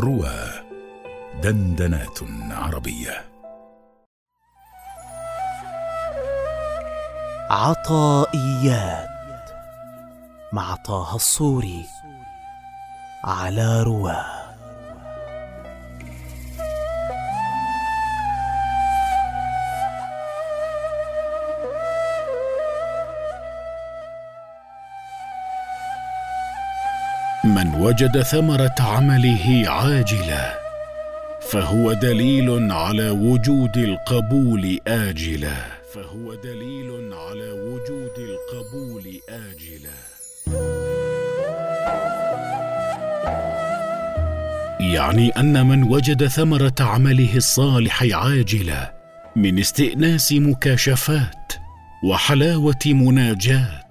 روى دندنات عربية. عطائيات مع طه الصوري على رواه. من وجد ثمرة عمله عاجلا فهو دليل على وجود القبول اجلا فهو دليل على وجود القبول اجلا يعني أن من وجد ثمرة عمله الصالح عاجلا من استئناس مكاشفات وحلاوة مناجات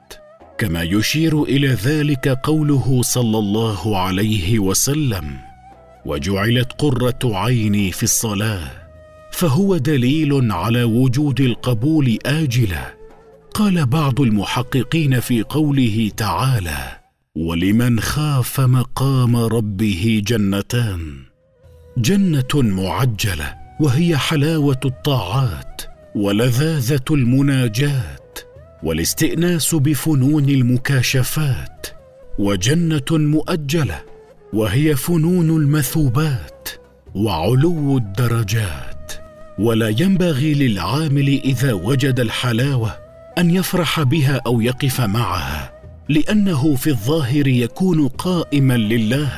كما يشير إلى ذلك قوله صلى الله عليه وسلم وجعلت قرة عيني في الصلاة فهو دليل على وجود القبول آجلا. قال بعض المحققين في قوله تعالى ولمن خاف مقام ربه جنتان. جنة معجلة وهي حلاوة الطاعات ولذاذة المناجات والاستئناس بفنون المكاشفات وجنة مؤجلة وهي فنون المثوبات وعلو الدرجات. ولا ينبغي للعامل إذا وجد الحلاوة أن يفرح بها أو يقف معها لأنه في الظاهر يكون قائما لله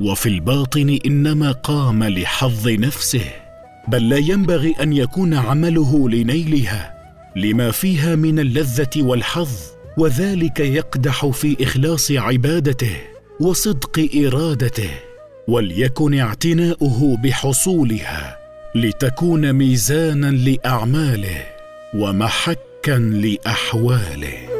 وفي الباطن إنما قام لحظ نفسه. بل لا ينبغي أن يكون عمله لنيلها لما فيها من اللذة والحظ وذلك يقدح في إخلاص عبادته وصدق إرادته وليكن اعتناؤه بحصولها لتكون ميزانا لأعماله ومحكا لأحواله.